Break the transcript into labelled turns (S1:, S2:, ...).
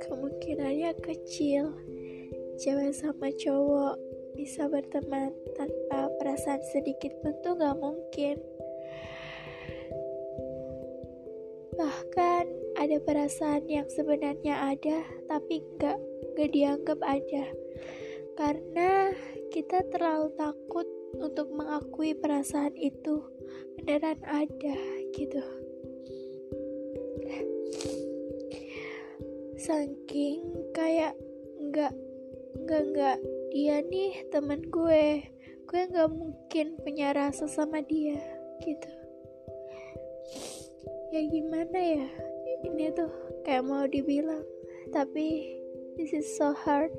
S1: kemungkinannya kecil cewek sama cowok bisa berteman tanpa perasaan sedikit pun tuh gak mungkin. Bahkan ada perasaan yang sebenarnya ada tapi gak, gak dianggap ada. Karena kita terlalu takut untuk mengakui perasaan itu beneran ada gitu. Saking kayak nggak nggak nggak dia nih teman gue. Gue nggak mungkin punya rasa sama dia gitu. Ya gimana ya ini tuh kayak mau dibilang tapi this is so hard